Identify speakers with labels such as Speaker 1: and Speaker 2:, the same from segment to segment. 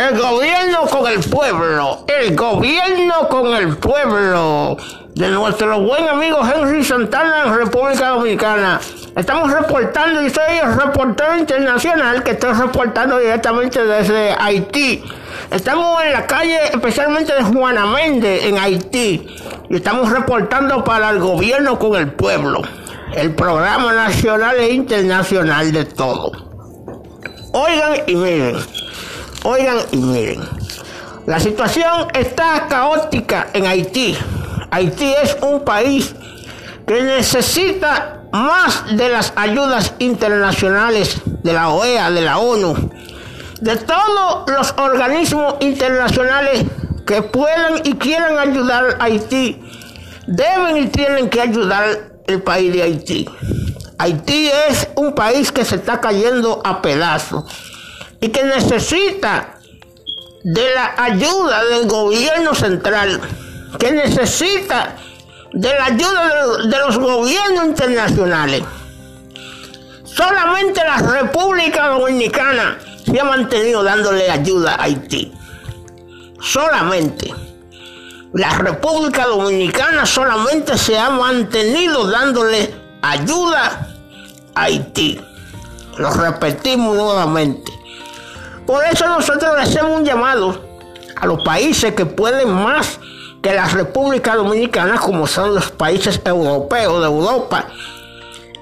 Speaker 1: El gobierno con el pueblo. El gobierno con el pueblo. De nuestro buen amigo Henry Santana en República Dominicana. Estamos reportando, y soy el reportero internacional que estoy reportando directamente desde Haití. Estamos en la calle, especialmente de Juana Méndez, en Haití. Y estamos reportando para el gobierno con el pueblo. El programa nacional e internacional de todo. Oigan y miren. Oigan y miren. La situación está caótica en Haití. Haití es un país que necesita más de las ayudas internacionales de la OEA, de la ONU, de todos los organismos internacionales que puedan y quieran ayudar a Haití, deben y tienen que ayudar el país de Haití. Haití es un país que se está cayendo a pedazos y que necesita de la ayuda del gobierno central, que necesita de la ayuda de, los gobiernos internacionales. Solamente la República Dominicana se ha mantenido dándole ayuda a Haití. Solamente. La República Dominicana solamente se ha mantenido dándole ayuda a Haití. Lo repetimos nuevamente. Por eso nosotros le hacemos un llamado a los países que pueden más que la República Dominicana, como son los países europeos de Europa.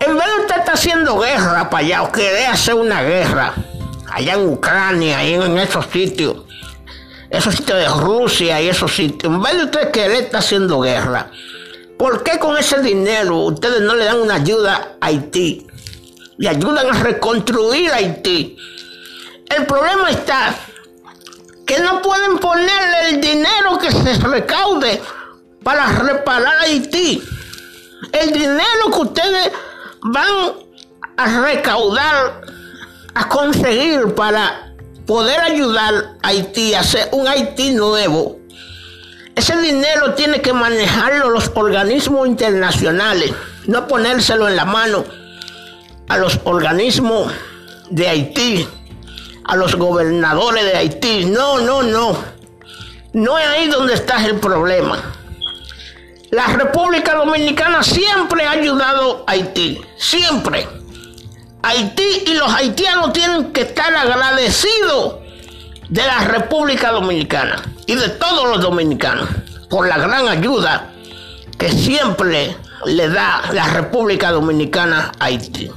Speaker 1: En vez de usted estar haciendo guerra para allá o querer hacer una guerra allá en Ucrania, y en esos sitios, esos sitios de Rusia y esos sitios, en vez de usted querer estar haciendo guerra, ¿por qué con ese dinero ustedes no le dan una ayuda a Haití? Y ayudan a reconstruir Haití. El problema está que no pueden ponerle el dinero que se recaude para reparar Haití. El dinero que ustedes van a recaudar, a conseguir para poder ayudar a Haití a hacer un Haití nuevo. Ese dinero tiene que manejarlo los organismos internacionales, no ponérselo en la mano a los organismos de Haití, a los gobernadores de Haití. No, no, no. No es ahí donde está el problema. La República Dominicana siempre ha ayudado a Haití. Siempre. Haití y los haitianos tienen que estar agradecidos de la República Dominicana y de todos los dominicanos por la gran ayuda que siempre le da la República Dominicana a Haití.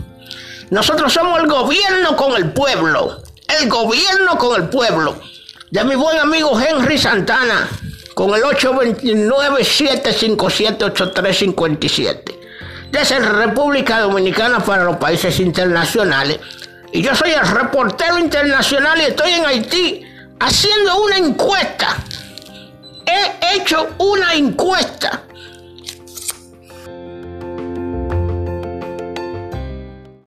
Speaker 1: Nosotros somos el gobierno con el pueblo el gobierno con el pueblo. De mi buen amigo Henry Santana, con el 829-757-8357. Desde República Dominicana para los países internacionales. Y yo soy el reportero internacional y estoy en Haití haciendo una encuesta. He hecho una encuesta